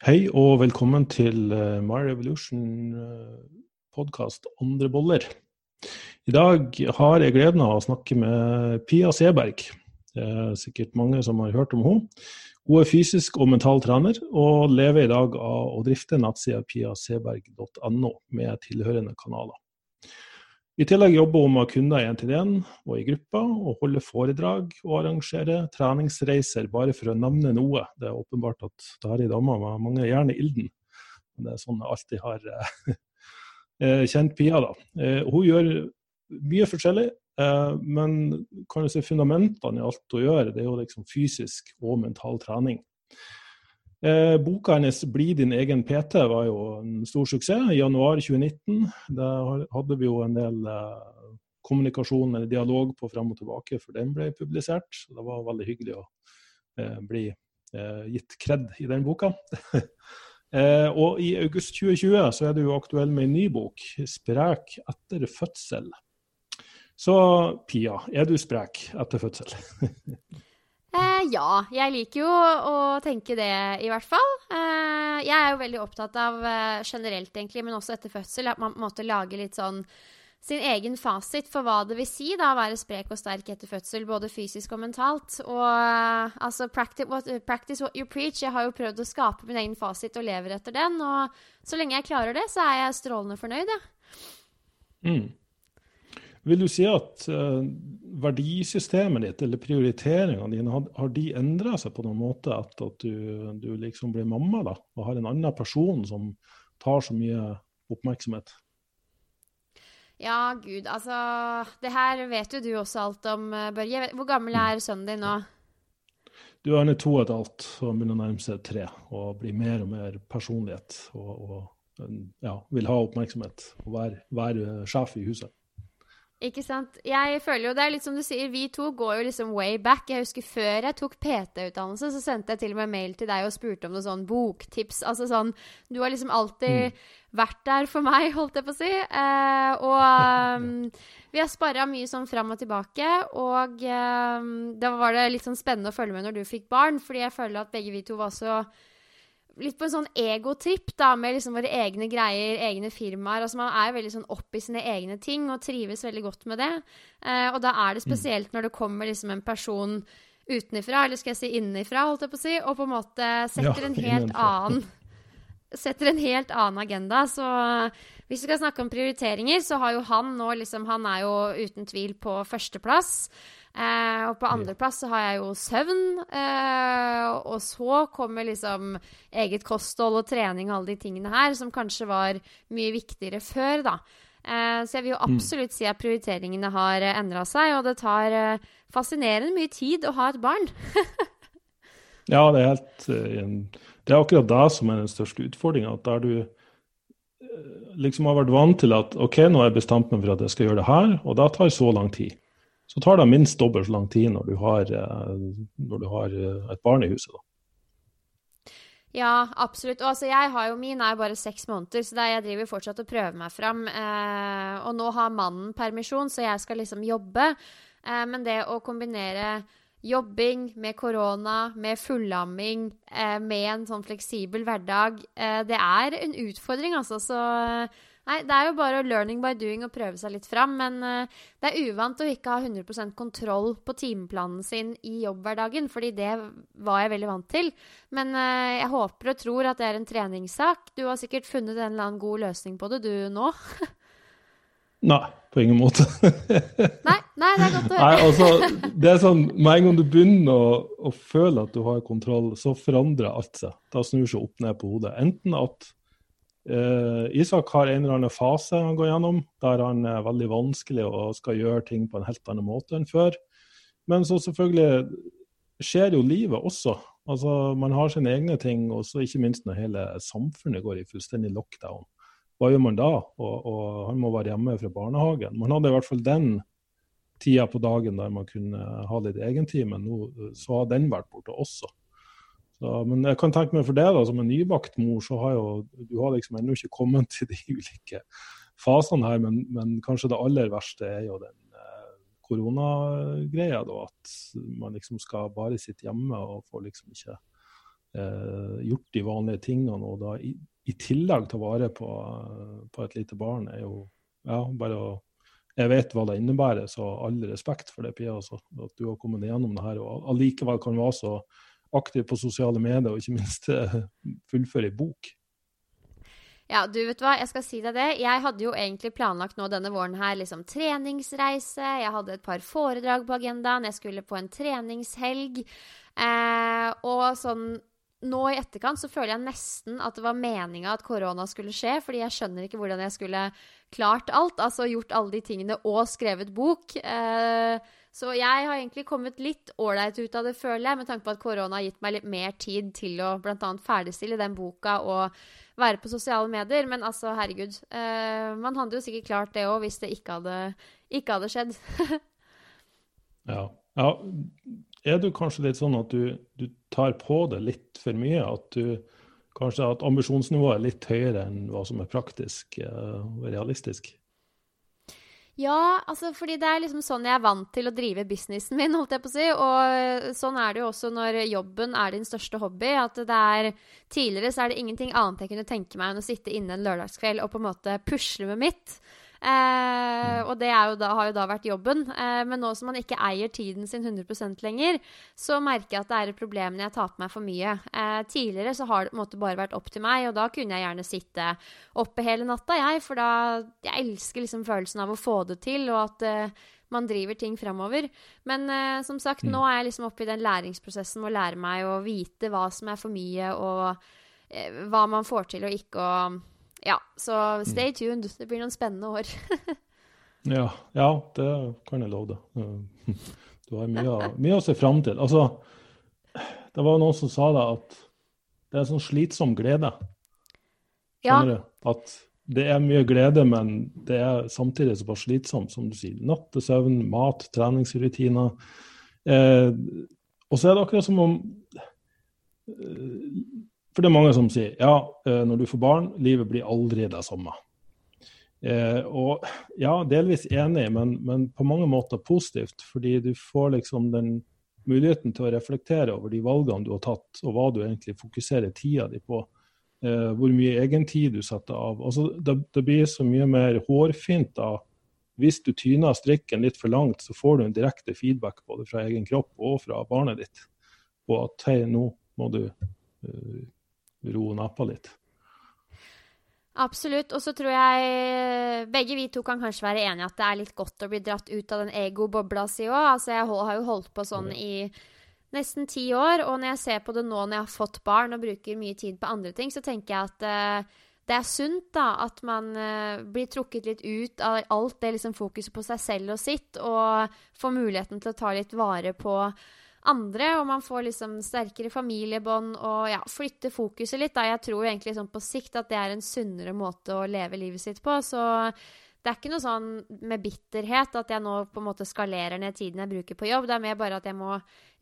Hei og velkommen til uh, My Revolution uh, podkast Andre boller. I dag har jeg gleden av å snakke med Pia Seberg. Det er sikkert mange som har hørt om henne. Hun er fysisk og mental trener, og lever i dag av å drifte nettsida piaseberg.no med tilhørende kanaler. I tillegg jobber hun med kunder én til én og i grupper, og holder foredrag og arrangerer treningsreiser, bare for å nevne noe. Det er åpenbart at det her er ei dame med mange jern i ilden. Det er sånn jeg alltid har eh, kjent Pia. da. Eh, hun gjør mye forskjellig, eh, men kan du si fundamentene i alt hun gjør, det er jo liksom fysisk og mental trening. Eh, boka hennes 'Bli din egen PT' var jo en stor suksess i januar 2019. Da hadde vi jo en del eh, kommunikasjon eller dialog på frem og tilbake før den ble publisert. Så det var veldig hyggelig å eh, bli eh, gitt kred i den boka. Eh, og i august 2020 så er du jo aktuell med en ny bok, 'Sprek etter fødsel'. Så Pia, er du sprek etter fødsel? Eh, ja, jeg liker jo å tenke det, i hvert fall. Eh, jeg er jo veldig opptatt av eh, generelt, egentlig, men også etter fødsel, at man måtte lage litt sånn sin egen fasit for hva det vil si da, å være sprek og sterk etter fødsel, både fysisk og mentalt. Og uh, altså practice what, practice what, you preach. Jeg har jo prøvd å skape min egen fasit og lever etter den. Og så lenge jeg klarer det, så er jeg strålende fornøyd, jeg. Ja. Mm. Vil du si at uh, verdisystemet ditt eller prioriteringene dine, har, har de endra seg på noen måte etter at du, du, liksom blir mamma da, og har en annen person som tar så mye oppmerksomhet? Ja, gud, altså Det her vet jo du også alt om, Børge. Børje. Hvor gammel er sønnen din nå? Du er to og et halvt og begynner å nærme seg tre og blir mer og mer personlighet. Og, og ja, vil ha oppmerksomhet og være, være sjef i huset. Ikke sant. Jeg føler jo det er litt som du sier, vi to går jo liksom way back. Jeg husker før jeg tok PT-utdannelse, så sendte jeg til og med mail til deg og spurte om noe sånn boktips. Altså sånn Du har liksom alltid mm. vært der for meg, holdt jeg på å si. Eh, og um, vi har sparra mye sånn fram og tilbake. Og um, da var det litt sånn spennende å følge med når du fikk barn, fordi jeg føler at begge vi to var så litt på en sånn egotripp da, med liksom våre egne greier, egne firmaer. Altså Man er veldig sånn opp i sine egne ting og trives veldig godt med det. Eh, og da er det mm. spesielt når det kommer liksom en person utenifra, eller skal jeg si innenfra, holdt jeg på å si, og på en måte setter ja, en helt annen Setter en helt annen agenda. Så hvis vi skal snakke om prioriteringer, så har jo han nå liksom Han er jo uten tvil på førsteplass. Eh, og på andreplass så har jeg jo søvn. Eh, og så kommer liksom eget kosthold og trening og alle de tingene her, som kanskje var mye viktigere før, da. Eh, så jeg vil jo mm. absolutt si at prioriteringene har eh, endra seg, og det tar eh, fascinerende mye tid å ha et barn. ja, det er helt eh, Det er akkurat det som er den største utfordringa. At der du liksom har vært vant til at OK, nå har jeg bestemt meg for at jeg skal gjøre det her, og det tar så lang tid så tar det minst dobbelt så lang tid når du har, eh, når du har eh, et barn i huset. Da. Ja, absolutt. Og altså, jeg har jo min er bare seks måneder, så jeg driver fortsatt og prøver meg fram. Eh, og nå har mannen permisjon, så jeg skal liksom jobbe. Eh, men det å kombinere jobbing med korona, med fullamming, eh, med en sånn fleksibel hverdag, eh, det er en utfordring, altså. Så Nei, det er jo bare learning by doing og prøve seg litt fram. Men uh, det er uvant å ikke ha 100% kontroll på timeplanen sin i jobbhverdagen, fordi det var jeg veldig vant til. Men uh, jeg håper og tror at det er en treningssak. Du har sikkert funnet en eller annen god løsning på det, du nå? nei, på ingen måte. nei, nei, det er godt å høre. nei, altså, det er sånn, Med en gang du begynner å, å føle at du har kontroll, så forandrer alt seg. Da snur seg opp ned på hodet. Enten at Isak har en eller annen fase han går gjennom, der han er veldig vanskelig og skal gjøre ting på en helt annen måte enn før. Men så selvfølgelig skjer jo livet også. Altså, Man har sine egne ting, og så ikke minst når hele samfunnet går i fullstendig lockdown. Hva gjør man da? Og, og han må være hjemme fra barnehagen. Man hadde i hvert fall den tida på dagen der man kunne ha litt egentid, men nå så har den vært borte også. Så, men jeg kan tenke meg for deg, da, som en nybakt mor, så har jo du har liksom ennå ikke kommet til de ulike fasene her, men, men, kanskje det aller verste er jo den eh, koronagreia, da. At man liksom skal bare sitte hjemme og får liksom ikke eh, gjort de vanlige tingene, og da i, i tillegg ta vare på, på, et lite barn, er jo ja, bare å Jeg vet hva det innebærer, så all respekt for det, Pia. Altså, at du har kommet gjennom det her, og allikevel kan være så aktiv på sosiale medier, og ikke minst fullføre ei bok. Ja, du vet hva, jeg skal si deg det. Jeg hadde jo egentlig planlagt nå denne våren her liksom treningsreise. Jeg hadde et par foredrag på agendaen. Jeg skulle på en treningshelg. Eh, og sånn nå i etterkant så føler jeg nesten at det var meninga at korona skulle skje, fordi jeg skjønner ikke hvordan jeg skulle klart alt. Altså gjort alle de tingene og skrevet bok. Eh, så jeg har egentlig kommet litt ålreit ut av det, føler jeg, med tanke på at korona har gitt meg litt mer tid til å bl.a. ferdigstille den boka og være på sosiale medier. Men altså, herregud. Uh, man hadde jo sikkert klart det òg hvis det ikke hadde, ikke hadde skjedd. ja. ja. Er du kanskje litt sånn at du, du, tar på det litt for mye? At du kanskje at ambisjonsnivået er litt høyere enn hva som er praktisk uh, og realistisk? Ja, altså fordi det er liksom sånn jeg er vant til å drive businessen min, holdt jeg på å si. Og sånn er det jo også når jobben er din største hobby. At det er Tidligere så er det ingenting annet jeg kunne tenke meg enn å sitte inne en lørdagskveld og på en måte pusle med mitt. Eh, og det jo da, har jo da vært jobben. Eh, men nå som man ikke eier tiden sin 100% lenger, så merker jeg at det er et problem når jeg tar på meg for mye. Eh, tidligere så har det på en måte bare vært opp til meg, og da kunne jeg gjerne sitte oppe hele natta, jeg. For da Jeg elsker liksom følelsen av å få det til, og at eh, man driver ting framover. Men eh, som sagt, mm. nå er jeg liksom oppe i den læringsprosessen med å lære meg å vite hva som er for mye, og eh, hva man får til og ikke. og ja, så stay tuned. Det blir noen spennende år. ja, ja, det kan jeg love deg. Du har mye, mye å se fram til. Altså, det var noen som sa det at det er en sånn slitsom glede. Ja. du? At det er mye glede, men det er samtidig såpass slitsomt, som du sier. Nattesøvn, mat, treningsrutiner. Eh, og så er det akkurat som om eh, for det er mange som sier ja, eh, når du får barn, livet blir aldri det samme. Eh, og ja, delvis enig, men, men, på mange måter positivt. Fordi du får liksom den muligheten til å reflektere over de valgene du har tatt, og hva du egentlig fokuserer tida di på. Eh, hvor mye egentid du setter av. Altså, det, det, blir så mye mer hårfint da. Hvis du tyner strikken litt for langt, så får du en direkte feedback både fra egen kropp og fra barnet ditt på at hei, nå må du uh, roe nappa litt. Absolutt. Og så tror jeg begge vi to kan kanskje være enige at det er litt godt å bli dratt ut av den ego-bobla si òg. Altså, jeg har jo holdt på sånn i nesten ti år, og når jeg ser på det nå når jeg har fått barn og bruker mye tid på andre ting, så tenker jeg at uh, det er sunt da, at man uh, blir trukket litt ut av alt det liksom fokuset på seg selv og sitt, og får muligheten til å ta litt vare på andre, og man får liksom sterkere familiebånd og ja, flytte fokuset litt. Da. Jeg tror egentlig sånn på sikt at det er en sunnere måte å leve livet sitt på. Så det er ikke noe sånn med bitterhet at jeg nå på en måte skalerer ned tiden jeg bruker på jobb. Det er mer bare at jeg må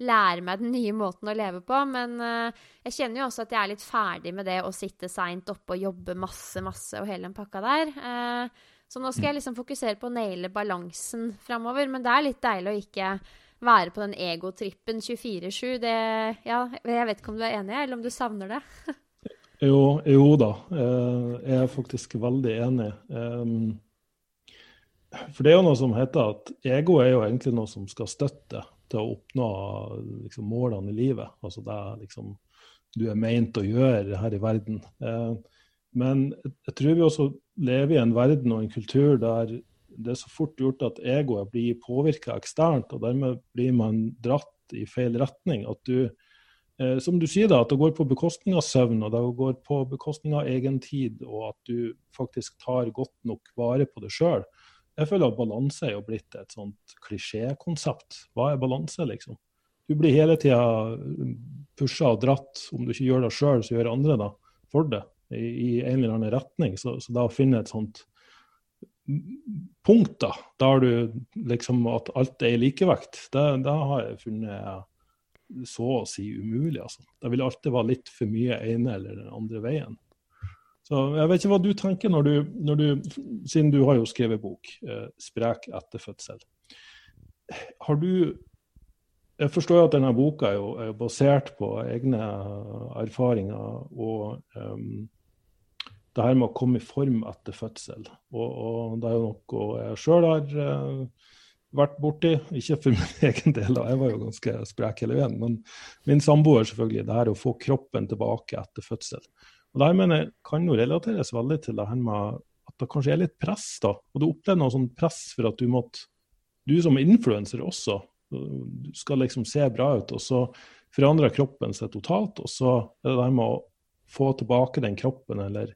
lære meg den nye måten å leve på. Men uh, jeg kjenner jo også at jeg er litt ferdig med det å sitte seint oppe og jobbe masse, masse og hele den pakka der. Uh, så nå skal jeg liksom fokusere på å naile balansen framover. Men det er litt deilig å ikke være på den egotrippen 24-7. Ja, jeg vet ikke om du er enig, eller om du savner det? jo, jo, da. Eh, jeg er faktisk veldig enig. For det er jo noe som heter at ego er jo egentlig noe som skal støtte til å oppnå liksom, målene i livet. Altså det er liksom du er meint å gjøre her i verden. Eh, men jeg tror vi også lever i en verden og en kultur der det er så fort gjort at egoet blir påvirka eksternt, og dermed blir man dratt i feil retning. At du, eh, som du sier, da, at det går på bekostning av søvn, og det går på bekostning av egen tid, og at du faktisk tar godt nok vare på det sjøl. Jeg føler at balanse er jo blitt et sånt klisjékonsept. Hva er balanse, liksom? Du blir hele tida pusha og dratt. Om du ikke gjør det sjøl, så gjør andre det for det i, i en eller annen retning. Så, så da å finne et sånt punkt, da, der du liksom at alt er i likevekt, det, det, har jeg funnet så å si umulig. altså. Det vil alltid være litt for mye ene eller den andre veien. Så Jeg vet ikke hva du tenker når du, når du siden du har jo skrevet bok, eh, 'Sprek etter fødsel'. Har du jeg forstår at denne boka er, jo, er basert på egne erfaringer og um, det her med å komme i form etter fødsel. Og, og det er jo noe jeg sjøl har uh, vært borti. Ikke for min egen del, jeg var jo ganske sprek hele veien. Men min samboer, selvfølgelig. Det her å få kroppen tilbake etter fødsel. Og det her mener jeg kan jo relateres veldig til det her med at det kanskje er litt press. da. Og du opplever noe sånn press for at du måtte Du som influenser også du skal liksom se bra ut, og så forandrer kroppen seg totalt. Og så er det det med å få tilbake den kroppen, eller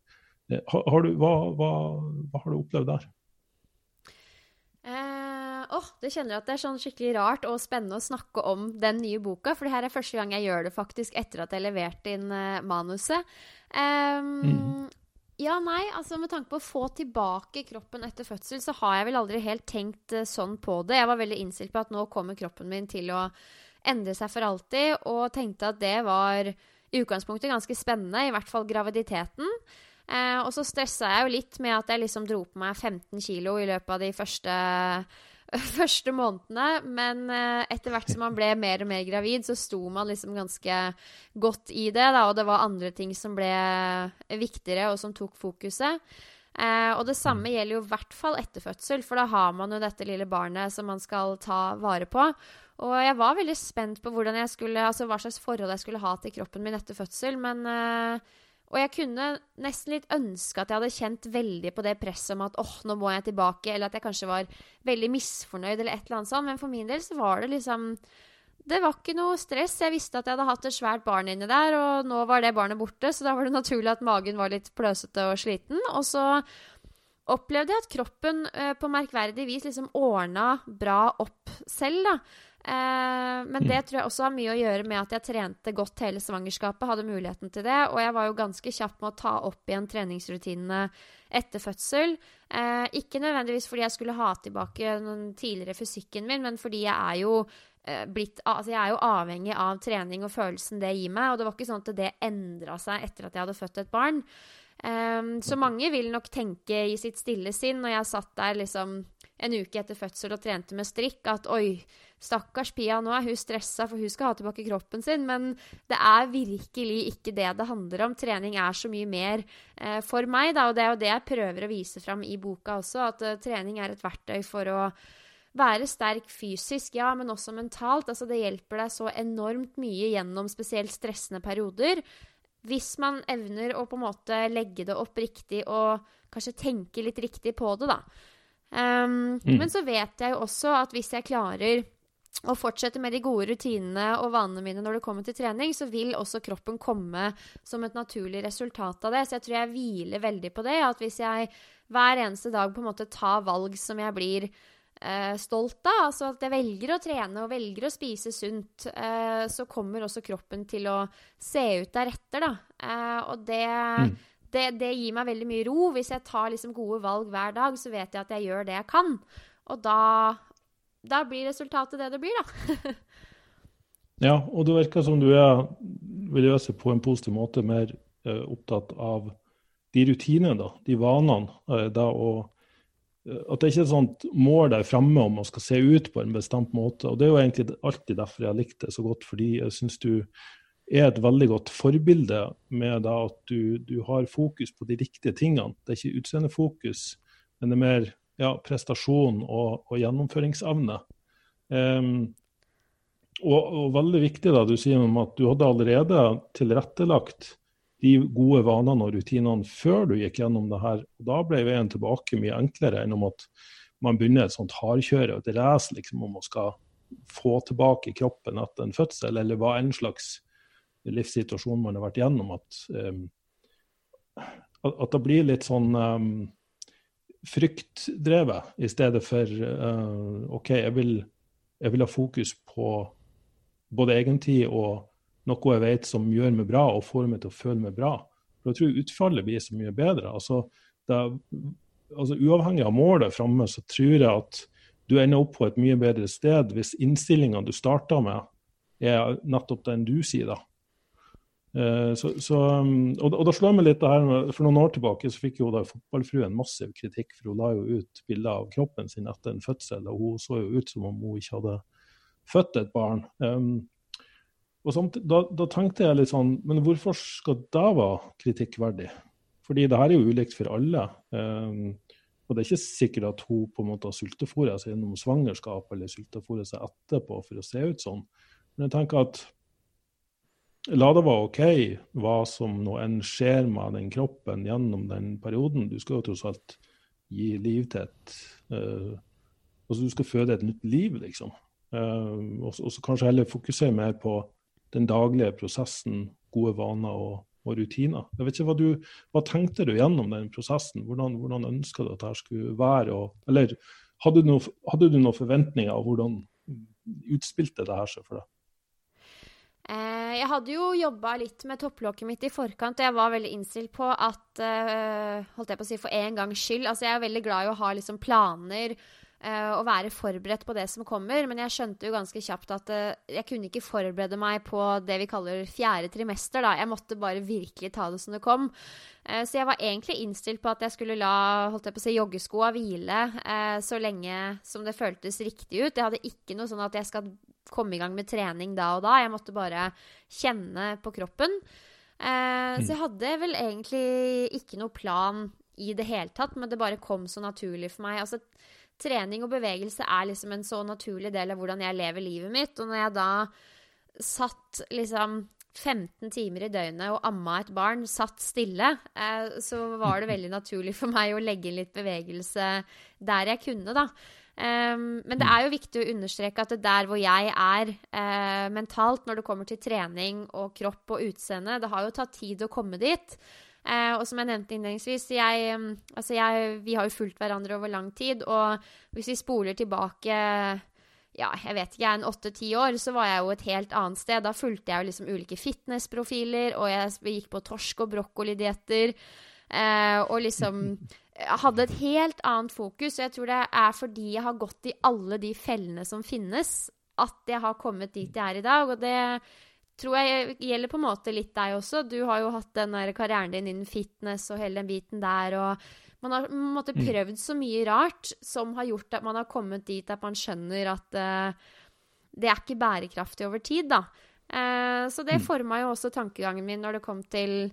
har, har du, hva, hva, hva, har du opplevd der? Eh, oh, det kjenner jeg at det er sånn skikkelig rart og spennende å snakke om den nye boka. For det her er første gang jeg gjør det faktisk etter at jeg leverte inn eh, manuset. Um, mm. Ja, nei, altså med tanke på å få tilbake kroppen etter fødsel, så har jeg vel aldri helt tenkt uh, sånn på det. Jeg var veldig innstilt på at nå kommer kroppen min til å endre seg for alltid, og tenkte at det var i utgangspunktet ganske spennende, i hvert fall graviditeten. Eh, og så stressa jeg jo litt med at jeg liksom dro på meg 15 kilo i løpet av de første første månedene. Men eh, etter hvert som man ble mer og mer gravid, så sto man liksom ganske godt i det. Da, og det var andre ting som ble viktigere, og som tok fokuset. Eh, og det samme mm. gjelder jo i hvert fall etter fødsel, for da har man jo dette lille barnet som man skal ta vare på. Og jeg var veldig spent på jeg skulle, altså hva slags forhold jeg skulle ha til kroppen min etter fødsel, men eh, og jeg kunne nesten litt ønske at jeg hadde kjent veldig på det presset om at åh, oh, nå må jeg tilbake, eller at jeg kanskje var veldig misfornøyd, eller et eller annet sånt. Men for min del så var det liksom Det var ikke noe stress. Jeg visste at jeg hadde hatt et svært barn inni der, og nå var det barnet borte, så da var det naturlig at magen var litt pløsete og sliten. Og så opplevde jeg at kroppen eh, på merkverdig vis liksom ordna bra opp selv, da. Eh, men det mm. tror jeg også har mye å gjøre med at jeg trente godt hele svangerskapet. Hadde muligheten til det. Og jeg var jo ganske kjapp med å ta opp igjen treningsrutinene etter fødsel. Eh, ikke nødvendigvis fordi jeg skulle ha tilbake den tidligere fysikken min, men fordi jeg er jo eh, blitt Altså, jeg er jo avhengig av trening og følelsen det gir meg. Og det var ikke sånn at det endra seg etter at jeg hadde født et barn. Um, så mange vil nok tenke i sitt stille sinn, når jeg satt der liksom en uke etter fødsel og trente med strikk, at oi, Stakkars Pia, nå er hun stressa, for hun skal ha tilbake kroppen sin. Men det er virkelig ikke det det handler om. Trening er så mye mer eh, for meg, da. Og det er jo det jeg prøver å vise fram i boka også, at uh, trening er et verktøy for å være sterk fysisk, ja, men også mentalt. Altså, det hjelper deg så enormt mye gjennom spesielt stressende perioder. Hvis man evner å på en måte legge det opp riktig og kanskje tenke litt riktig på det, da. Um, mm. Men så vet jeg jo også at hvis jeg klarer og fortsette med de gode rutinene og vanene mine når det kommer til trening, så vil også kroppen komme som et naturlig resultat av det. Så jeg tror jeg hviler veldig på det. At hvis jeg hver eneste dag på en måte tar valg som jeg blir eh, stolt av, altså at jeg velger å trene og velger å spise sunt, eh, så kommer også kroppen til å se ut deretter, da. Eh, og det mm. Det, det, gir meg veldig mye ro. Hvis jeg tar liksom gode valg hver dag, så vet jeg at jeg gjør det jeg kan. Og da da blir resultatet det det blir, da. ja, og det virker som du er, vil jeg seg på en positiv måte mer eh, opptatt av de rutinene, da, de vanene. Eh, da, og, uh, at det ikke er et sånt mål der framme om man skal se ut på en bestemt måte. og Det er jo egentlig alltid derfor jeg har likt det så godt, fordi jeg syns du er et veldig godt forbilde med at du, du, har fokus på de riktige tingene. Det er ikke utseendefokus, men det er mer ja, prestasjon og, og gjennomføringsevne. Um, og, og, veldig viktig da, du sier om at du hadde allerede tilrettelagt de gode vanene og rutinene før du gikk gjennom det her. Og da ble veien tilbake mye enklere enn om at man begynner et sånt hardkjøre og et race liksom, om å skal få tilbake kroppen etter en fødsel, eller hva enn slags livssituasjon man har vært gjennom. At, um, at det blir litt sånn um, fryktdrevet i stedet for uh, OK, jeg vil, jeg vil, ha fokus på både egentid og noe jeg vet som gjør meg bra og får meg til å føle meg bra. For jeg tror utfallet blir så mye bedre. Altså, det, altså Uavhengig av målet framme, så tror jeg at du ender opp på et mye bedre sted hvis innstillinga du starter med, er nettopp den du sier. da. Eh, så, så, um, og, og, da slår meg litt det her, For noen år tilbake så fikk jo da fotballfruen massiv kritikk, for hun la jo ut bilder av kroppen sin etter en fødsel. og Hun så jo ut som om hun ikke hadde født et barn. Um, og samtidig, da, da, tenkte jeg litt sånn Men hvorfor skal det være kritikkverdig? Fordi det her er jo ulikt for alle. Um, og det er ikke sikkert at hun på en måte har sultefòra seg gjennom svangerskap eller sultefòra seg etterpå for å se ut sånn. Men jeg tenker at la det være OK hva som nå enn skjer med den kroppen gjennom den perioden. Du skal jo tross alt gi liv til et uh, Altså du skal føde et nytt liv, liksom. Uh, og så kanskje heller fokusere mer på den daglige prosessen, gode vaner og, og rutiner. Jeg vet ikke, hva, du, hva, tenkte du gjennom den prosessen? Hvordan, hvordan ønska du at dette skulle være? Og, eller hadde du, noe, hadde noen forventninger av hvordan utspilte det her seg for deg? Eh, jeg hadde jo jobba litt med topplokket mitt i forkant, og jeg var veldig innstilt på at uh, Holdt jeg på å si for en gangs skyld. Altså, jeg er veldig glad i å ha liksom planer uh, og være forberedt på det som kommer, men jeg skjønte jo ganske kjapt at jeg kunne ikke forberede meg på det vi kaller fjerde trimester, da. Jeg måtte bare virkelig ta det som det kom. Så jeg var egentlig innstilt på at jeg skulle la holdt jeg på å si, joggeskoa hvile så lenge som det føltes riktig ut. Jeg hadde ikke noe sånn at jeg skal komme i gang med trening da og da. Jeg måtte bare kjenne på kroppen. Eh, mm. Så jeg hadde vel egentlig ikke noe plan i det hele tatt, men det bare kom så naturlig for meg. Altså, trening og bevegelse er liksom en så naturlig del av hvordan jeg lever livet mitt. Og når jeg da satt liksom 15 timer i døgnet og amma et barn, satt stille, eh, så var det veldig naturlig for meg å legge inn litt bevegelse der jeg kunne, da. Um, men det er jo viktig å understreke at det der hvor jeg er uh, mentalt når det kommer til trening og kropp og utseende, det har jo tatt tid å komme dit. Uh, og som jeg nevnte innledningsvis, jeg, um, altså jeg, vi har jo fulgt hverandre over lang tid. Og hvis vi spoler tilbake ja, jeg vet ikke, en åtte-ti år, så var jeg jo et helt annet sted. Da fulgte jeg jo liksom ulike fitnessprofiler, og jeg gikk på torsk- og brokkolidietter. Uh, og liksom hadde et helt annet fokus. Og jeg tror det er fordi jeg har gått i alle de fellene som finnes, at jeg har kommet dit jeg er i dag. Og det tror jeg gjelder på en måte litt deg også. Du har jo hatt den der karrieren din innen fitness og hele den biten der. og man har på en måte prøvd så mye rart som har gjort at man har kommet dit at man skjønner at uh, det er ikke bærekraftig over tid, da. Uh, så det mm. forma jo også tankegangen min når det kom til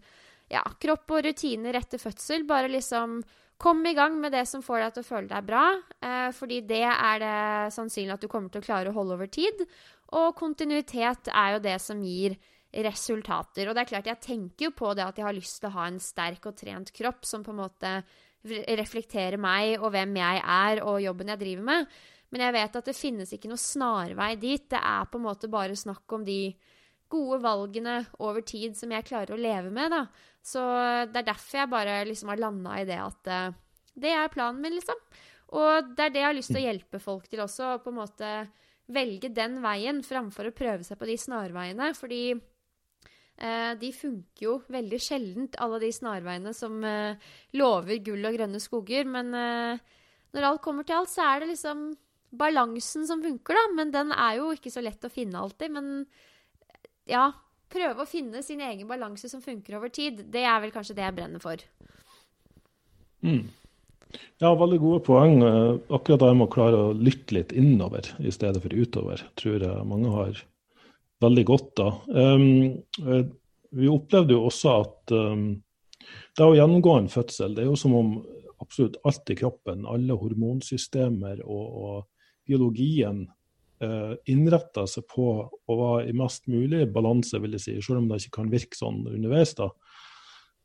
ja, kropp og rutiner etter fødsel. Bare liksom Kom i gang med det som får deg til å føle deg bra, eh, fordi det er det sannsynlig at du kommer til å klare å holde over tid. Og kontinuitet er jo det som gir resultater. Og det er klart, jeg tenker jo på det at jeg har lyst til å ha en sterk og trent kropp som på en måte reflekterer meg og hvem jeg er og jobben jeg driver med. Men jeg vet at det finnes ikke noe snarvei dit. Det er på en måte bare snakk om de gode valgene over tid som jeg klarer å leve med, da. Så det er derfor jeg bare liksom har landa i det at uh, det er planen min, liksom. Og det er det jeg har lyst til å hjelpe folk til også, på en måte velge den veien framfor å prøve seg på de snarveiene. Fordi eh, de funker jo veldig sjeldent, alle de snarveiene som eh, lover gull og grønne skoger. Men når alt kommer til alt, så er det liksom balansen som funker, da. Men den er jo ikke så lett å finne alltid. Men ja, prøve å finne sin egen balanse som funker over tid. Det er vel kanskje det jeg brenner for. Mm. Ja, veldig gode poeng. Akkurat det med å klare å lytte litt innover i stedet for utover, tror jeg mange har veldig godt av. Um, vi opplevde jo også at um, det å gjennomgå en fødsel, det er jo som om absolutt alt i kroppen, alle hormonsystemer og, og biologien eh, innretta seg på å være i mest mulig balanse, vil jeg si, selv om det ikke kan virke sånn underveis. da.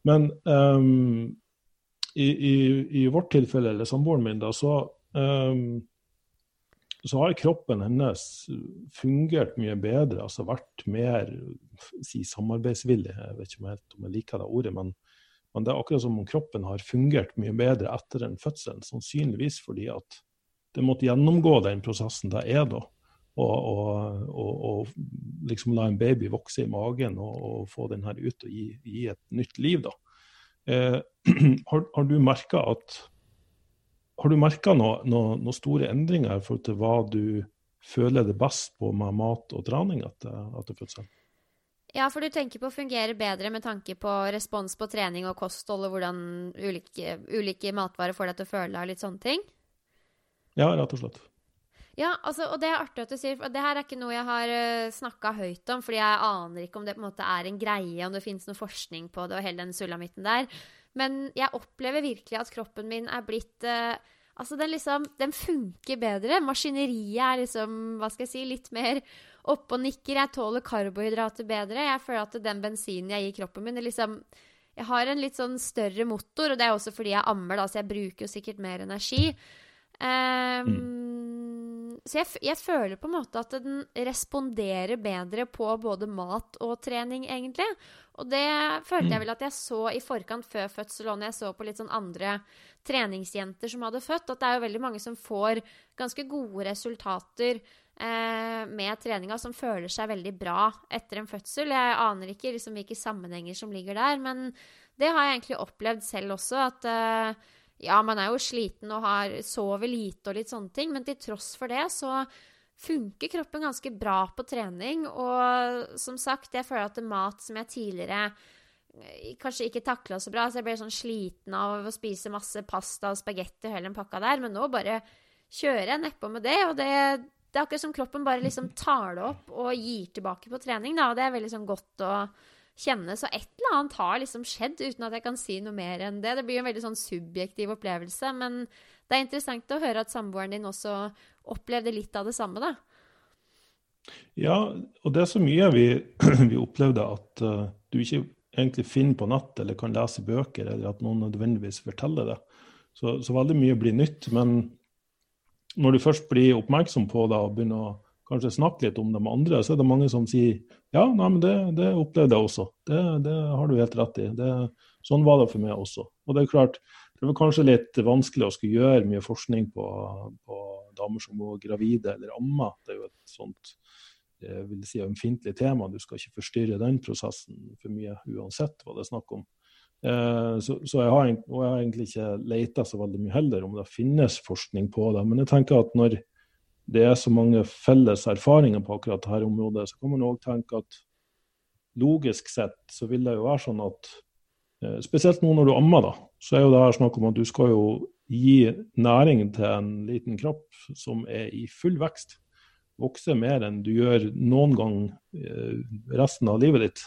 Men um, i, i, i, vårt tilfelle, eller samboeren min, da, så, um, så har kroppen hennes fungert mye bedre, altså vært mer si, samarbeidsvillig. Jeg vet ikke om jeg, om jeg liker det ordet, men, men, det er akkurat som om kroppen har fungert mye bedre etter en fødsel. Sannsynligvis fordi at det måtte gjennomgå den prosessen det er da og, og, og, liksom la en baby vokse i magen og, få den her ut og gi, gi et nytt liv. da. Eh, har, har, du merka at har du merka noen noe, noe store endringer i forhold til hva du føler det best på med mat og trening etter, etter fødselen? Ja, for du tenker på å fungere bedre med tanke på respons på trening og kosthold, og hvordan ulike, ulike matvarer får deg til å føle deg, og litt sånne ting? Ja, rett og slett. Ja, altså, og det er artig at du sier, for det her er ikke noe jeg har uh, eh, snakka høyt om, fordi jeg aner ikke om det på en måte er en greie, om det finnes noe forskning på det og hele den sulamitten der. Men jeg opplever virkelig at kroppen min er blitt uh, Altså, den liksom Den funker bedre. Maskineriet er liksom, hva skal jeg si, litt mer oppe og nikker. Jeg tåler karbohydrater bedre. Jeg føler at den bensinen jeg gir kroppen min, er liksom Jeg har en litt sånn større motor, og det er også fordi jeg ammer, da, så jeg bruker jo sikkert mer energi. Um, mm. Så jeg, jeg, føler på en måte at den responderer bedre på både mat og trening, egentlig. Og det følte jeg mm. vel at jeg så i forkant før fødsel, og når jeg så på litt sånn andre treningsjenter som hadde født, at det er jo veldig mange som får ganske gode resultater eh, med treninga, som føler seg veldig bra etter en fødsel. Jeg aner ikke liksom, hvilke sammenhenger som ligger der, men det har jeg egentlig opplevd selv også, at eh, ja, man er jo sliten og har, sover lite og litt sånne ting, men til tross for det så funker kroppen ganske bra på trening. Og som sagt, jeg føler at mat som jeg tidligere eh, kanskje ikke takla så bra, så jeg ble sånn sliten av å spise masse pasta og spagetti og hele den pakka der, men nå bare kjører jeg nedpå med det, og det, det er akkurat som kroppen bare liksom tar det opp og gir tilbake på trening, da, og det er veldig sånn godt å kjenne. Så et eller annet har liksom skjedd, uten at jeg kan si noe mer enn det. Det blir en veldig sånn subjektiv opplevelse, men det er interessant å høre at samboeren din også opplevde litt av det samme, da. Ja, og det er så mye vi, vi opplevde at uh, du ikke egentlig finner på nett eller kan lese bøker, eller at noen nødvendigvis forteller det. Så, så veldig mye blir nytt. Men når du først blir oppmerksom på det og begynner å kanskje snakke litt om det andre, så er det mange som sier ja, nei, men det, det opplevde jeg også. Det, det, har du helt rett i. Det, sånn var det for meg også. Og det er klart, det var kanskje litt vanskelig å skulle gjøre mye forskning på, på damer som går gravide eller ammer. Det er jo et sånt jeg vil si, ømfintlig tema. Du skal ikke forstyrre den prosessen for mye, uansett hva det er snakk om. Eh, så, så jeg, har, jeg, har, egentlig ikke leita så veldig mye heller om det finnes forskning på det. Men jeg tenker at når det er så mange felles erfaringer på akkurat dette området, så kan man òg tenke at logisk sett så vil det jo være sånn at eh, Spesielt nå når du ammer, da, så er jo det her snakk om at du skal jo gi næring til en liten kropp som er i full vekst. Vokse mer enn du gjør noen gang eh, resten av livet ditt.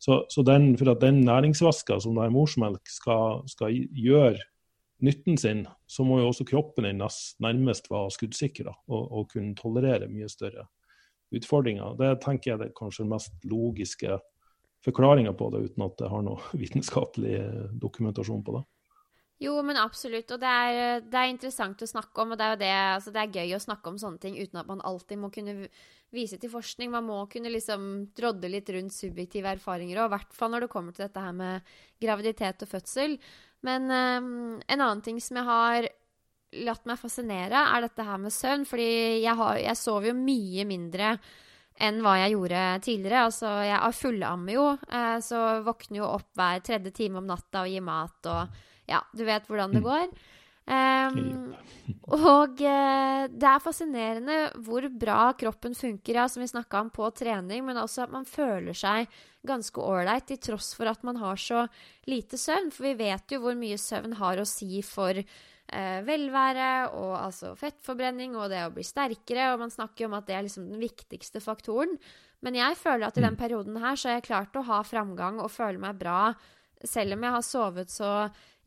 Så, så den, for at den næringsvæska som det er morsmelk skal, skal gjøre nytten sin, så må jo også kroppen din nærmest være skuddsikker og, og, kunne tolerere mye større utfordringer. Det tenker jeg er kanskje den mest logiske forklaringa på det, uten at det har noe vitenskapelig dokumentasjon på det. Jo, men absolutt. Og det er, det er, interessant å snakke om. Og det er det, altså det er gøy å snakke om sånne ting uten at man alltid må kunne vise til forskning. Man må kunne liksom drodde litt rundt subjektive erfaringer, òg, i hvert fall når det kommer til dette her med graviditet og fødsel. Men um, en annen ting som jeg har latt meg fascinere, er dette her med søvn. Fordi jeg, har, jeg sover jo mye mindre enn hva jeg gjorde tidligere. Altså, jeg fullammer jo, eh, så våkner jo opp hver tredje time om natta og gir mat og Ja, du vet hvordan det mm. Um, og uh, det er fascinerende hvor bra kroppen funker, ja, som vi snakka om på trening, men også at man føler seg ganske ålreit til tross for at man har så lite søvn. For vi vet jo hvor mye søvn har å si for uh, velvære og altså fettforbrenning og det å bli sterkere, og man snakker jo om at det er liksom den viktigste faktoren. Men jeg føler at i den mm. perioden her så har jeg klart å ha framgang og føle meg bra, selv om jeg har sovet så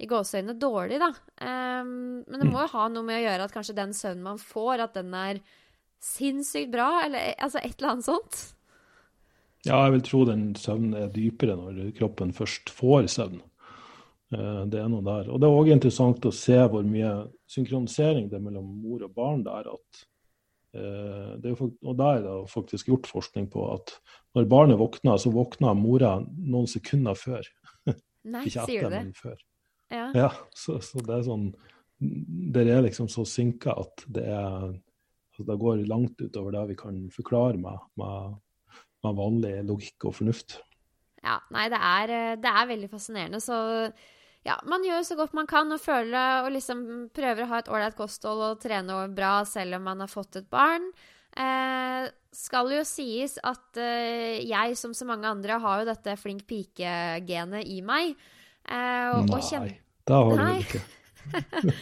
i gåseøynene dårlig, da. Um, men det må jo ha noe med å gjøre at kanskje den søvnen man får, at den er sinnssykt bra, eller altså et eller annet sånt. Ja, jeg vil tro den søvnen er dypere når kroppen først får søvn. Uh, det er noe der. Og det er òg interessant å se hvor mye synkronisering det er mellom mor og barn der. at det er jo, og der er det faktisk gjort forskning på at når barnet våkner, så våkner mora noen sekunder før. Nei, Ikke sier du det? Men før. Ja, ja så, så, det er sånn Dere er liksom så synka at det er altså Det går langt utover det vi kan forklare med, med, med vanlig logikk og fornuft. Ja, nei, det er, det er veldig fascinerende. Så ja, man gjør så godt man kan og føler og liksom prøver å ha et ålreit kosthold og trene bra selv om man har fått et barn. Eh, skal jo sies at eh, jeg, som så mange andre, har jo dette flink pike-genet i meg. Eh, Nei, da har du Nei. ikke.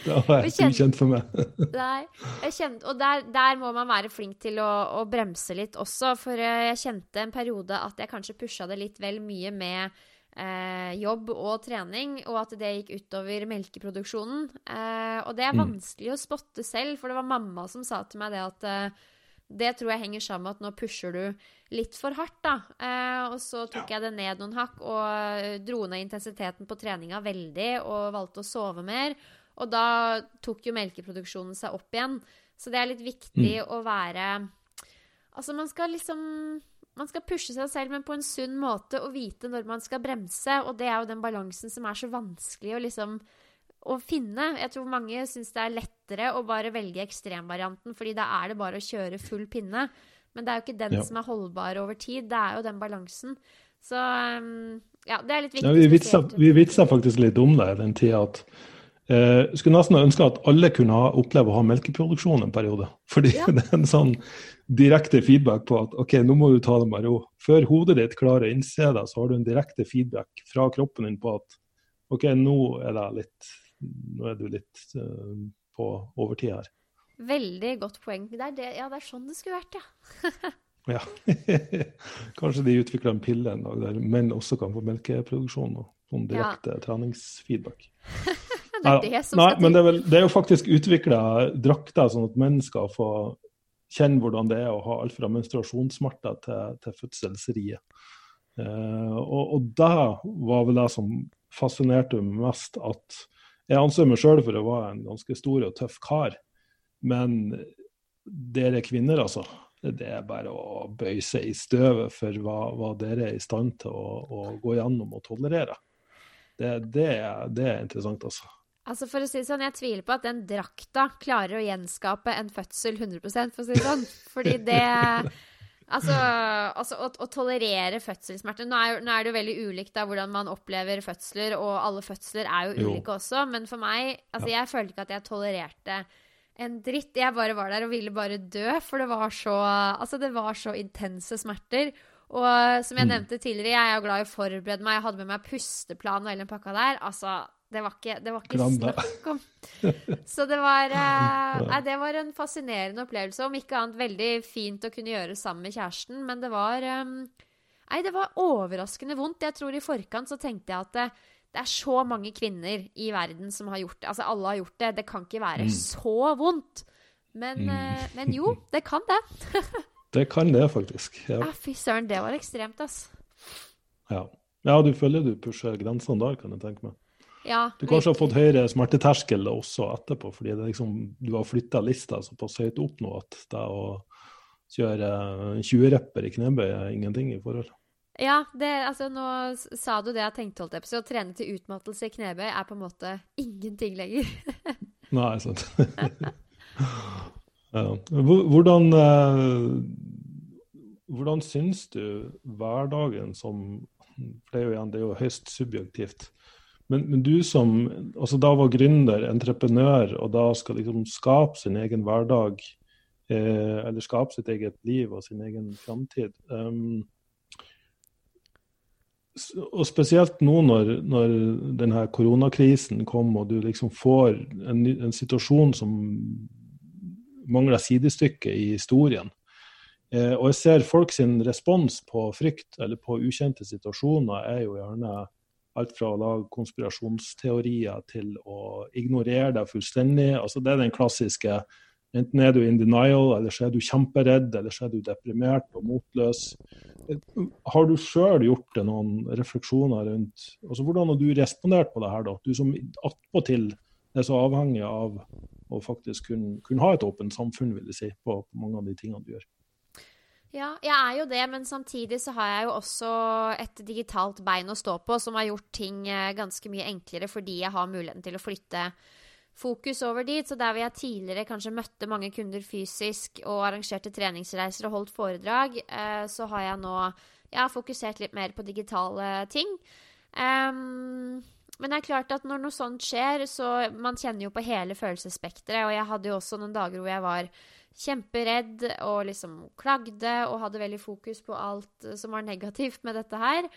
det var ikke ukjent for meg. Nei, jeg kjente, og der, der, må man være flink til å, å, bremse litt også, for eh, jeg kjente en periode at jeg kanskje pusha det litt vel mye med eh, jobb og trening, og at det gikk utover melkeproduksjonen. Eh, og det er mm. vanskelig å spotte selv, for det var mamma som sa til meg det at eh, det tror jeg henger sammen med at nå pusher du litt for hardt, da. Eh, og så tok ja. jeg det ned noen hakk og dro ned intensiteten på treninga veldig og valgte å sove mer. Og da tok jo melkeproduksjonen seg opp igjen. Så det er litt viktig mm. å være Altså, man skal liksom Man skal pushe seg selv, men på en sunn måte, og vite når man skal bremse. Og det er jo den balansen som er så vanskelig å liksom å finne. Jeg tror mange syns det er lettere å bare velge ekstremvarianten, fordi da er det bare å kjøre full pinne. Men det er jo ikke den ja. som er holdbar over tid, det er jo den balansen. Så um, ja, det er litt viktig. Ja, vi, vitsa, vi vitsa faktisk litt om det den tida at eh, skulle nesten ønske at alle kunne ha, oppleve å ha melkeproduksjon en periode. Fordi ja. det er en sånn direkte feedback på at OK, nå må du ta det med ro. Før hodet ditt klarer å innse det, så har du en direkte feedback fra kroppen din på at OK, nå er det litt nå er du litt uh, på overtid her. Veldig godt poeng. Det er det, ja, det er sånn det skulle vært, ja. ja. Kanskje de utvikler en pille en dag der menn også kan få melkeproduksjon og sånn direkte ja. treningsfeedback. det er det som Nei, men det er, vel, det er jo faktisk utvikla drakter sånn at menn skal få kjenne hvordan det er å ha alt fra menstruasjonssmerter til, til fødselsriet. Uh, og, og det var vel det som fascinerte meg mest, at jeg anser meg sjøl for å være en ganske stor og tøff kar. Men dere kvinner, altså. Det er bare å bøye seg i støvet for hva, hva dere er i stand til å, å gå gjennom og tolerere. Det, det, det, er interessant, altså. Altså for å si det sånn, Jeg tviler på at den drakta klarer å gjenskape en fødsel 100 for å si det sånn. Fordi det Altså, altså å, å, tolerere fødselssmerter nå, nå, er det jo veldig ulikt da, hvordan man opplever fødsler, og alle fødsler er jo, jo. også. Men for meg altså, ja. Jeg følte ikke at jeg tolererte en dritt. Jeg bare var der og ville bare dø, for det var så, altså, det var så intense smerter. Og som jeg mm. nevnte tidligere, jeg er jo glad i å forberede meg. Jeg hadde med meg pusteplan og hele den pakka der. Altså, det var ikke, det var ikke snakk om. Så det var, eh, nei, det var en fascinerende opplevelse. Om ikke annet veldig fint å kunne gjøre sammen med kjæresten. Men det var um, Nei, det var overraskende vondt. Jeg tror i forkant så tenkte jeg at det, det, er så mange kvinner i verden som har gjort det. Altså alle har gjort det. Det kan ikke være mm. så vondt. Men, mm. men, jo, det kan det. det kan det, faktisk. Ja, ja fy søren, det var ekstremt, ass. Ja. ja, du føler du pusher grensene der, kan jeg tenke meg. Ja, du kanskje har fått høyere smerteterskel også etterpå, fordi liksom, du har flytta lista såpass høyt opp nå at det å kjøre 20-repper i knebøy er ingenting i forhold. Ja, det, altså nå sa du det jeg tenkte, holdt jeg på å trene til utmattelse i knebøy er på en måte ingenting lenger. Nei, sant. Hvordan, eh, hvordan syns du hverdagen som For det er jo igjen, det er jo høyst subjektivt. Men, men, du som altså da var gründer, entreprenør, og da skal liksom skape sin egen hverdag, eh, eller skape sitt eget liv og sin egen framtid um, Og spesielt nå når, når denne koronakrisen kom, og du liksom får en, en situasjon som mangler sidestykke i historien. Eh, og jeg ser folk sin respons på frykt eller på ukjente situasjoner er jo gjerne Alt fra å lage konspirasjonsteorier til å ignorere deg fullstendig. Altså, det er den klassiske Enten er du in denial, eller så er du kjemperedd, eller så er du deprimert og motløs. Har du sjøl gjort deg noen refleksjoner rundt altså Hvordan har du respondert på det her, da? Du som attpåtil er så avhengig av å faktisk kunne, kunne ha et åpent samfunn, vil jeg si, på, på mange av de tingene du gjør. Ja, jeg er jo det, men samtidig så har jeg jo også et digitalt bein å stå på som har gjort ting eh, ganske mye enklere fordi jeg har muligheten til å flytte fokus over dit. Så der hvor jeg tidligere kanskje møtte mange kunder fysisk og arrangerte treningsreiser og holdt foredrag, eh, så har jeg nå jeg har fokusert litt mer på digitale ting. Um, men det er klart at når noe sånt skjer, så Man kjenner jo på hele følelsesspekteret, og jeg hadde jo også noen dager hvor jeg var kjemperedd og liksom klagde og hadde veldig fokus på alt som var negativt med dette her.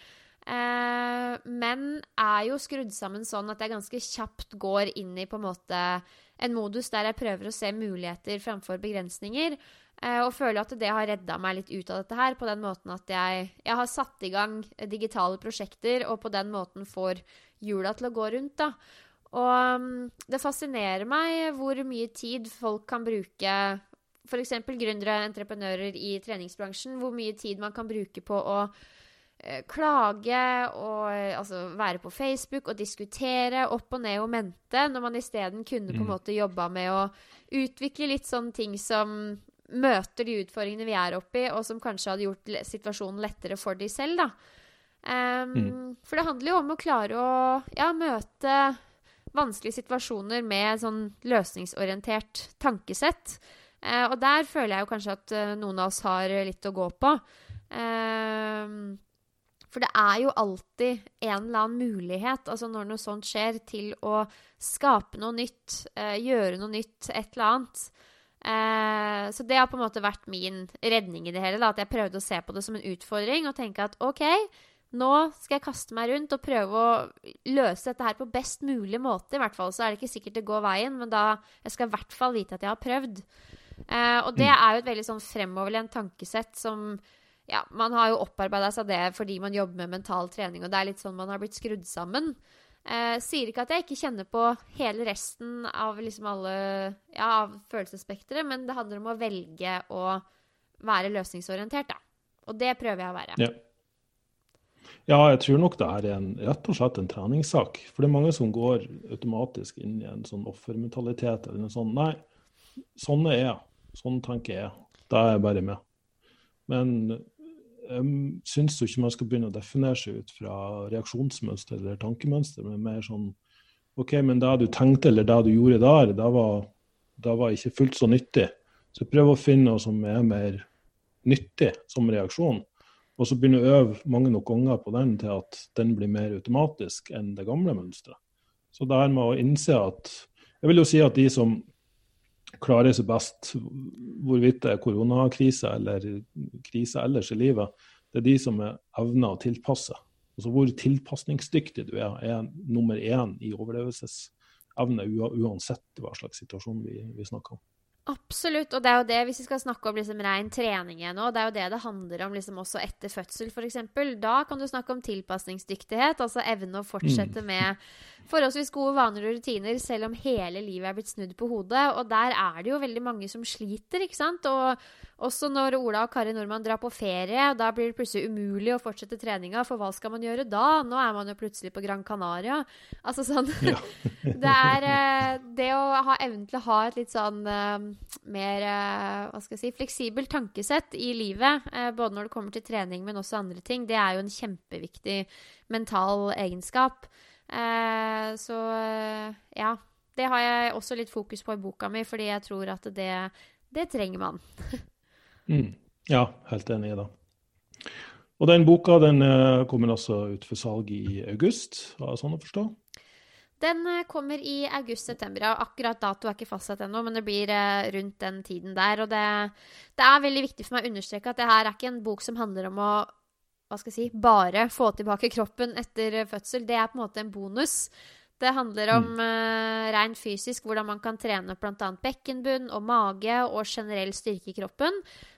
Eh, men er jo skrudd sammen sånn at jeg ganske kjapt går inn i på en måte en modus der jeg prøver å se muligheter framfor begrensninger. Eh, og føler at det har redda meg litt ut av dette her, på den måten at jeg, jeg har satt i gang digitale prosjekter, og på den måten får hjula til å gå rundt, da. Og um, det fascinerer meg hvor mye tid folk kan bruke F.eks. gründere, entreprenører i treningsbransjen. Hvor mye tid man kan bruke på å eh, klage og altså, være på Facebook og diskutere opp og ned og mente, når man isteden kunne på en mm. måte jobba med å utvikle litt sånne ting som møter de utfordringene vi er oppi, og som kanskje hadde gjort situasjonen lettere for de selv, da. Um, mm. For det handler jo om å klare å ja, møte vanskelige situasjoner med sånn løsningsorientert tankesett. Uh, og der føler jeg jo kanskje at eh, noen av oss har litt å gå på. Eh, for det er jo alltid en eller annen mulighet, altså når noe sånt skjer, til å skape noe nytt, eh, gjøre noe nytt, et eller annet. Eh, så det har på en måte vært min redning i det hele. Da, at jeg prøvde å se på det som en utfordring og tenke at OK, nå skal jeg kaste meg rundt og prøve å løse dette her på best mulig måte. I hvert fall så er det ikke sikkert det går veien, men da jeg skal i hvert fall vite at jeg har prøvd. Eh, og det mm. er jo et veldig sånn fremoverlent tankesett som ja, man har jo opparbeida seg det fordi man jobber med mental trening, og det er litt sånn man har blitt skrudd sammen. Eh, sier ikke at jeg ikke kjenner på hele resten av liksom alle ja, av følelsesspekteret, men det handler om å velge å være løsningsorientert, da. Og det prøver jeg å være. Ja. Ja, jeg tror nok det er en, rett og slett en treningssak. For det er mange som går automatisk inn i en sånn offermentalitet. eller noe sånt. Nei, sånn er jeg. Sånn tenker jeg. Da er jeg bare med. Men jeg syns ikke man skal begynne å definere seg ut fra reaksjonsmønster eller tankemønster, men mer sånn OK, men det du tenkte eller det du gjorde der, det var, det var ikke fullt så nyttig. Så prøv å finne noe som er mer nyttig som reaksjon. Og så begynne å øve mange nok ganger på den til at den blir mer automatisk enn det gamle mønsteret. Så det her med å innse at Jeg vil jo si at de som klarer seg best, hvorvidt det er koronakrise eller krise ellers i livet, det er de som er evner å tilpasse. Altså Hvor tilpasningsdyktig du er, er nummer én i overlevelsesevne, uansett hva slags situasjon vi, vi snakker om. Absolutt, og det er jo det, hvis vi skal snakke om liksom ren trening igjen nå, det er jo det det handler om liksom også etter fødsel, f.eks. Da kan du snakke om tilpasningsdyktighet, altså evne å fortsette mm. med forholdsvis gode vaner og rutiner selv om hele livet er blitt snudd på hodet. Og der er det jo veldig mange som sliter, ikke sant. Og også når Ola og Kari Nordmann drar på ferie, da blir det plutselig umulig å fortsette treninga, for hva skal man gjøre da? Nå er man jo plutselig på Gran Canaria. Altså sånn ja. Det er eh, det å ha evnen til å ha et litt sånn uh, mer uh, hva skal jeg si, fleksibelt tankesett i livet, både når det kommer til trening, men også andre ting, det er jo en kjempeviktig mental egenskap. så ja. Det har jeg også litt fokus på i boka mi, fordi jeg tror at det, det trenger man. Mm. Ja, helt enig i det. Og den boka den eh, kommer altså ut for salg i august, var det sånn å forstå? Den eh, kommer i august-september. og Akkurat dato er ikke fastsatt ennå, men det blir eh, rundt den tiden der. Og det, det, er veldig viktig for meg å understreke at det her er ikke en bok som handler om å hva skal jeg si, bare få tilbake kroppen etter fødsel. Det er på en måte en bonus. Det handler om mm. uh, rent fysisk hvordan man kan trene bl.a. bekkenbunn og mage og generell styrke i kroppen.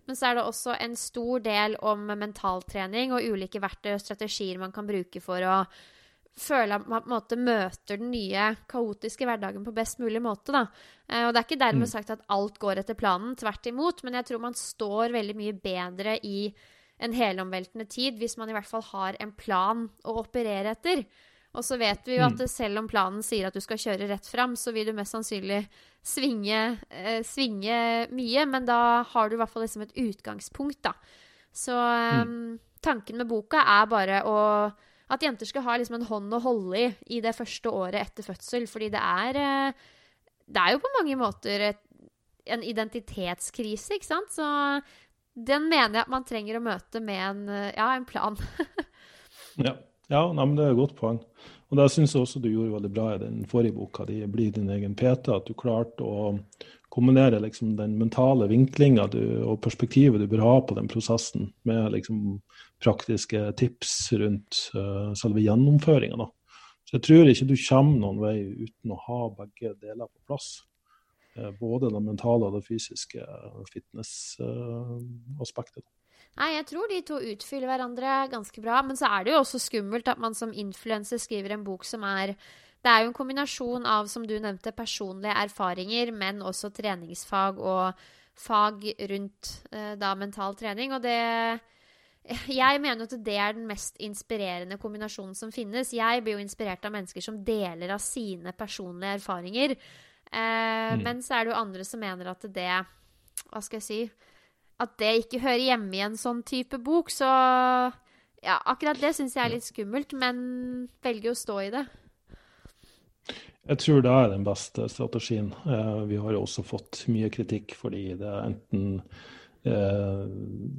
Men så er det også en stor del om mentaltrening og ulike verktøy og strategier man kan bruke for å føle at man på en måte møter den nye kaotiske hverdagen på best mulig måte. Da. Uh, og det er ikke dermed mm. sagt at alt går etter planen, tvert imot. Men jeg tror man står veldig mye bedre i en helomveltende tid hvis man i hvert fall har en plan å operere etter. Og så vet vi jo at mm. selv om planen sier at du skal kjøre rett fram, så vil du mest sannsynlig svinge, eh, svinge mye, men da har du i hvert fall liksom et utgangspunkt, da. Så um, tanken med boka er bare å at jenter skal ha liksom en hånd å holde i i det første året etter fødsel. Fordi det er eh, Det er jo på mange måter et, en identitetskrise, ikke sant? Så den mener jeg at man trenger å møte med en, ja, en plan. ja. Ja, nei, men det er et godt poeng. Og det syns jeg også du gjorde veldig bra i den forrige boka di, 'Bli din egen PT'. At du klarte å kombinere liksom den mentale vinklinga og perspektivet du bør ha på den prosessen, med liksom praktiske tips rundt uh, selve gjennomføringa. Så jeg tror ikke du kommer noen vei uten å ha begge deler på plass. Uh, både det mentale og det fysiske fitness-aspektet. Uh, Nei, jeg tror de to utfyller hverandre ganske bra. Men så er det jo også skummelt at man som influenser skriver en bok som er Det er jo en kombinasjon av, som du nevnte, personlige erfaringer, men også treningsfag og fag rundt eh, da mental trening. Og det jeg mener at det er den mest inspirerende kombinasjonen som finnes. Jeg blir jo inspirert av mennesker som deler av sine personlige erfaringer. Eh, mm. Men så er det jo andre som mener at det Hva skal jeg si at det ikke hører hjemme i en sånn type bok. Så ja, akkurat det syns jeg er litt skummelt, men velger å stå i det. Jeg tror det er den beste strategien. Eh, vi har jo også fått mye kritikk fordi det er enten eh,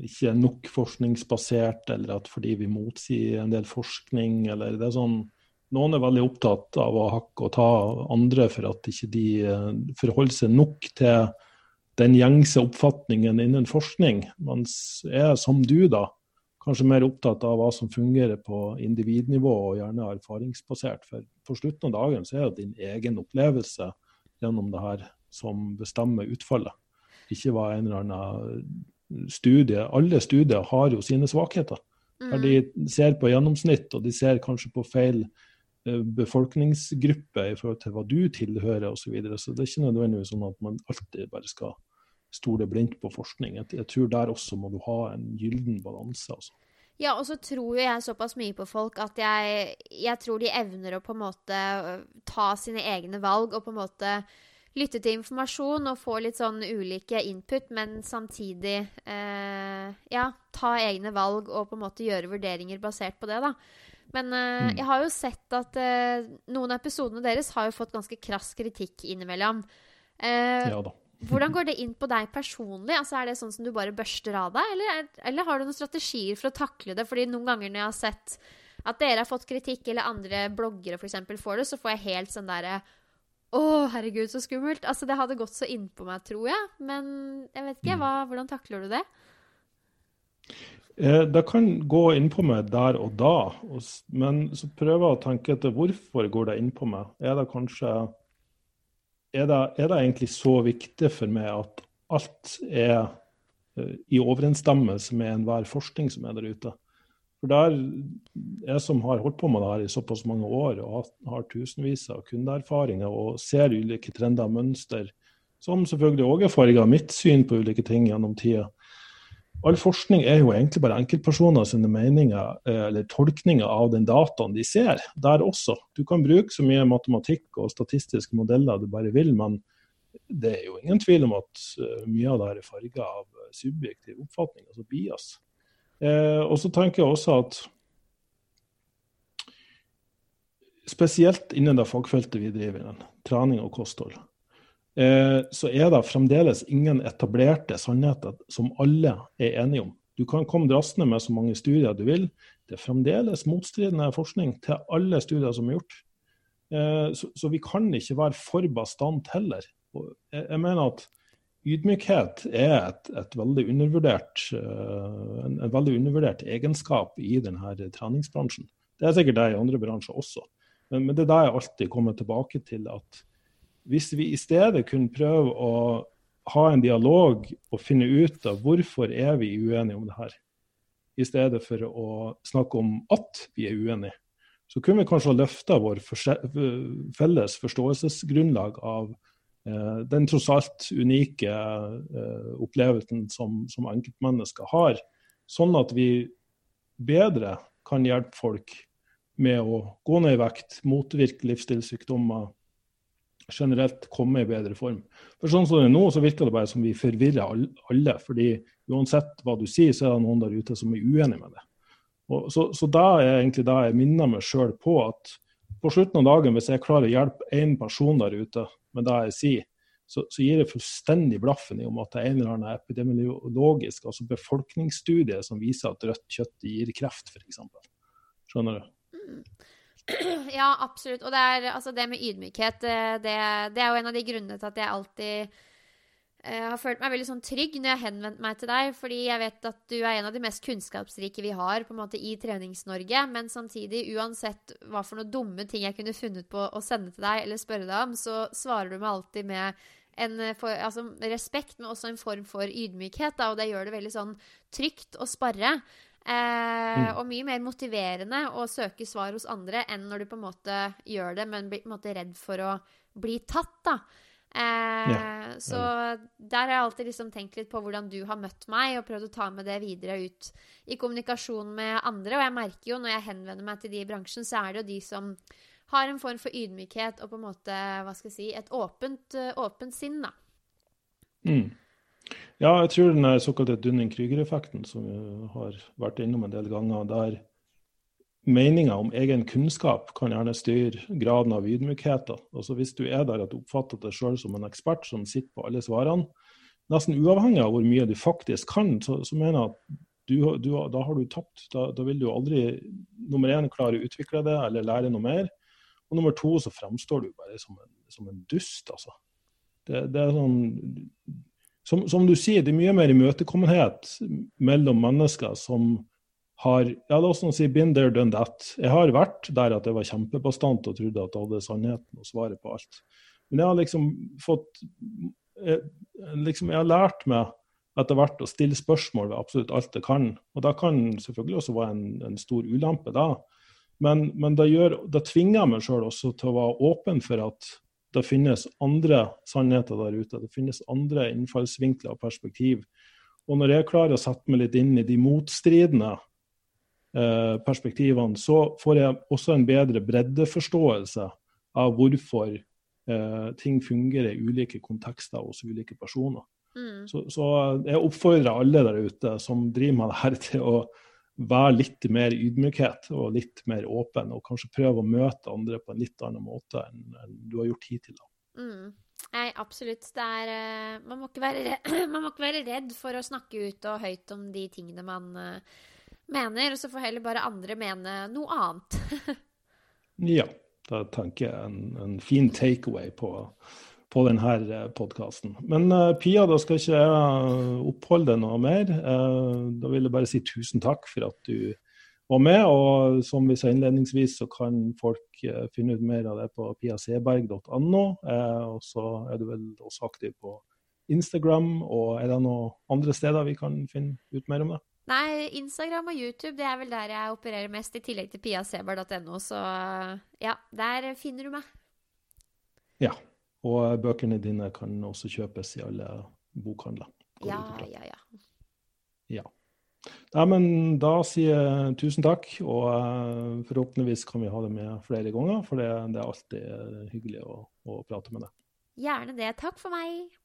ikke er nok forskningsbasert, eller at fordi vi motsier en del forskning, eller det er sånn Noen er veldig opptatt av å hakke og ta andre for at ikke de ikke forholder seg nok til den gjengse oppfatningen innen forskning, mens jeg som du da kanskje mer opptatt av hva som fungerer på individnivå og gjerne erfaringsbasert. For på slutten av dagen så er det din egen opplevelse gjennom det her som bestemmer utfallet. Ikke hva en eller annen studie Alle studier har jo sine svakheter. Der de mm. ser på gjennomsnitt, og de ser kanskje på feil eh, befolkningsgruppe i forhold til hva du tilhører osv. Så, videre. så det er ikke nødvendigvis sånn at man alltid bare skal stole blindt på forskning. Jeg, jeg, tror der også må du ha en gylden balanse. Altså. Ja, og så tror jeg såpass mye på folk at jeg, jeg, tror de evner å på en måte øh, ta sine egne valg og på en måte lytte til informasjon og få litt sånn ulike input, men samtidig eh, ja, ta egne valg og på en måte gjøre vurderinger basert på det, da. Men eh, mm. jeg har jo sett at eh, noen av episodene deres har jo fått ganske krass kritikk innimellom. Ja da. Hvordan går det inn på deg personlig? Altså, er det sånn som du bare børster av deg, eller, eller, har du noen strategier for å takle det? Fordi noen ganger når jeg har sett at dere har fått kritikk, eller andre bloggere f.eks. får det, så får jeg helt sånn derre Å, herregud, så skummelt. Altså, det hadde gått så innpå meg, tror jeg. Men jeg vet ikke. Mm. Hva, hvordan takler du det? Eh, det kan gå innpå meg der og da, men så prøver jeg å tenke etter hvorfor går det innpå meg. Er det kanskje er det, er det, egentlig så viktig for meg at alt er uh, i overensstemmelse med enhver forskning som er der ute? For der, Jeg som har holdt på med det her i såpass mange år og har, har tusenvis av kundeerfaringer og ser ulike trender og mønster, som selvfølgelig òg er farga av mitt syn på ulike ting gjennom tida, all forskning er jo egentlig bare enkeltpersoner sine meninger eh, eller tolkninger av den dataen de ser. Der også. Du kan bruke så mye matematikk og statistiske modeller du bare vil, men det er jo ingen tvil om at eh, mye av det er farga av subjektiv oppfatning, altså bias. Eh, og så tenker jeg også at spesielt innen det fagfeltet vi driver, trening og kosthold, Eh, så er det fremdeles ingen etablerte sannheter som alle er enige om. Du kan komme drassende med så mange studier du vil. Det er fremdeles motstridende forskning til alle studier som er gjort. Eh, så vi kan ikke være for bastant heller. Jeg mener at ydmykhet er et, et veldig eh, en, en, veldig undervurdert egenskap i denne treningsbransjen. Det er sikkert det i andre bransjer også. Men, men det er det jeg alltid kommer tilbake til. at hvis vi i stedet kunne prøve å ha en dialog og finne ut av hvorfor er vi uenige om det her, i stedet for å snakke om at vi er uenige, så kunne vi kanskje ha løfta vår felles forståelsesgrunnlag av eh, den tross alt unike eh, opplevelsen som, som enkeltmennesker har, sånn at vi bedre kan hjelpe folk med å gå ned i vekt, motvirke livsstilssykdommer, generelt komme i bedre form. For sånn som det er nå, så virker det bare som vi forvirrer alle. fordi uansett hva du sier, så er det noen der ute som er uenig med det. Og så, så da er egentlig da jeg minner meg sjøl på, at på slutten av dagen, hvis jeg klarer å hjelpe én person der ute med det jeg sier, så, så gir det fullstendig blaffen i om at det er en eller annen epidemiologisk, altså befolkningsstudie, som viser at rødt kjøtt gir kreft, f.eks. Skjønner du? Ja, absolutt. Og det, er, altså det med ydmykhet, det, det, det, er jo en av de grunnene til at jeg alltid uh, har følt meg veldig sånn trygg når jeg har henvendt meg til deg, fordi jeg vet at du er en av de mest kunnskapsrike vi har på en måte i Trenings-Norge. Men samtidig, uansett hva for noen dumme ting jeg kunne funnet på å sende til deg eller spørre deg om, så svarer du meg alltid med en for, altså, respekt, men også en form for ydmykhet. Da, og det gjør det veldig sånn trygt å sparre. Eh, mm. Og mye mer motiverende å søke svar hos andre enn når du på en måte gjør det, men blir på en måte redd for å bli tatt, da. Eh, ja. Så der har jeg alltid liksom tenkt litt på hvordan du har møtt meg, og prøvd å ta med det videre ut i kommunikasjon med andre. Og jeg merker jo når jeg henvender meg til de i bransjen, så er det jo de som har en form for ydmykhet og på en måte, hva skal jeg si, et åpent, åpent sinn, da. Mm. Ja, jeg tror den såkalte Dunning-Krüger-effekten, som vi har vært innom en del ganger, der meninga om egen kunnskap kan gjerne styre graden av ydmykhet. Altså Hvis du er der at du oppfatter deg sjøl som en ekspert som sitter på alle svarene, nesten uavhengig av hvor mye du faktisk kan, så, så mener jeg at du, du, da har du tapt. Da, da, vil du aldri nummer én klare å utvikle det eller lære noe mer. Og nummer to så fremstår du bare som en, som en dust, altså. Det, det er sånn som, som, du sier, det er mye mer imøtekommenhet mellom mennesker som har ja, la oss si been there, done that. Jeg har vært der at jeg var kjempebastant og trodde at jeg hadde sannheten og svaret på alt. Men jeg har liksom fått jeg, liksom, jeg har lært meg etter hvert å stille spørsmål ved absolutt alt jeg kan. Og det kan selvfølgelig også være en, en stor ulempe da. Men, men det, gjør, det tvinger meg sjøl også til å være åpen for at det finnes andre sannheter der ute. Det finnes andre innfallsvinkler og perspektiv. Og når jeg klarer å sette meg litt inn i de motstridende eh, perspektivene, så får jeg også en bedre breddeforståelse av hvorfor eh, ting fungerer i ulike kontekster hos ulike personer. Mm. Så, så, jeg oppfordrer alle der ute som driver med det her, til å være litt mer ydmykhet og litt mer åpen, og kanskje prøve å møte andre på en litt annen måte enn, du har gjort hittil. Mm. Nei, absolutt. Er, uh, man, må redd, man, må ikke være redd for å snakke ut og høyt om de tingene man uh, mener, og så får heller bare andre mene noe annet. ja, da tenker jeg en, en fin takeaway på på denne eh, podkasten. Men uh, Pia, da skal ikke jeg eh, oppholde deg noe mer. Uh, da vil jeg bare si tusen takk for at du var med. Og som vi sa innledningsvis, så kan folk uh, finne ut mer av det på piaseberg.no. og så er du vel også aktiv på Instagram, og er det noen andre steder vi kan finne ut mer om det? Nei, Instagram og YouTube det er vel der jeg opererer mest, i tillegg til piaseberg.no. Så ja, der finner du meg. Ja. Og bøkene dine kan også kjøpes i alle bokhandler. Ja, ja, ja. Ja. Nei, men da sier jeg tusen takk, og uh, forhåpentligvis kan vi ha det med flere ganger. For det, det er alltid hyggelig å, å prate med deg. Gjerne det. Takk for meg.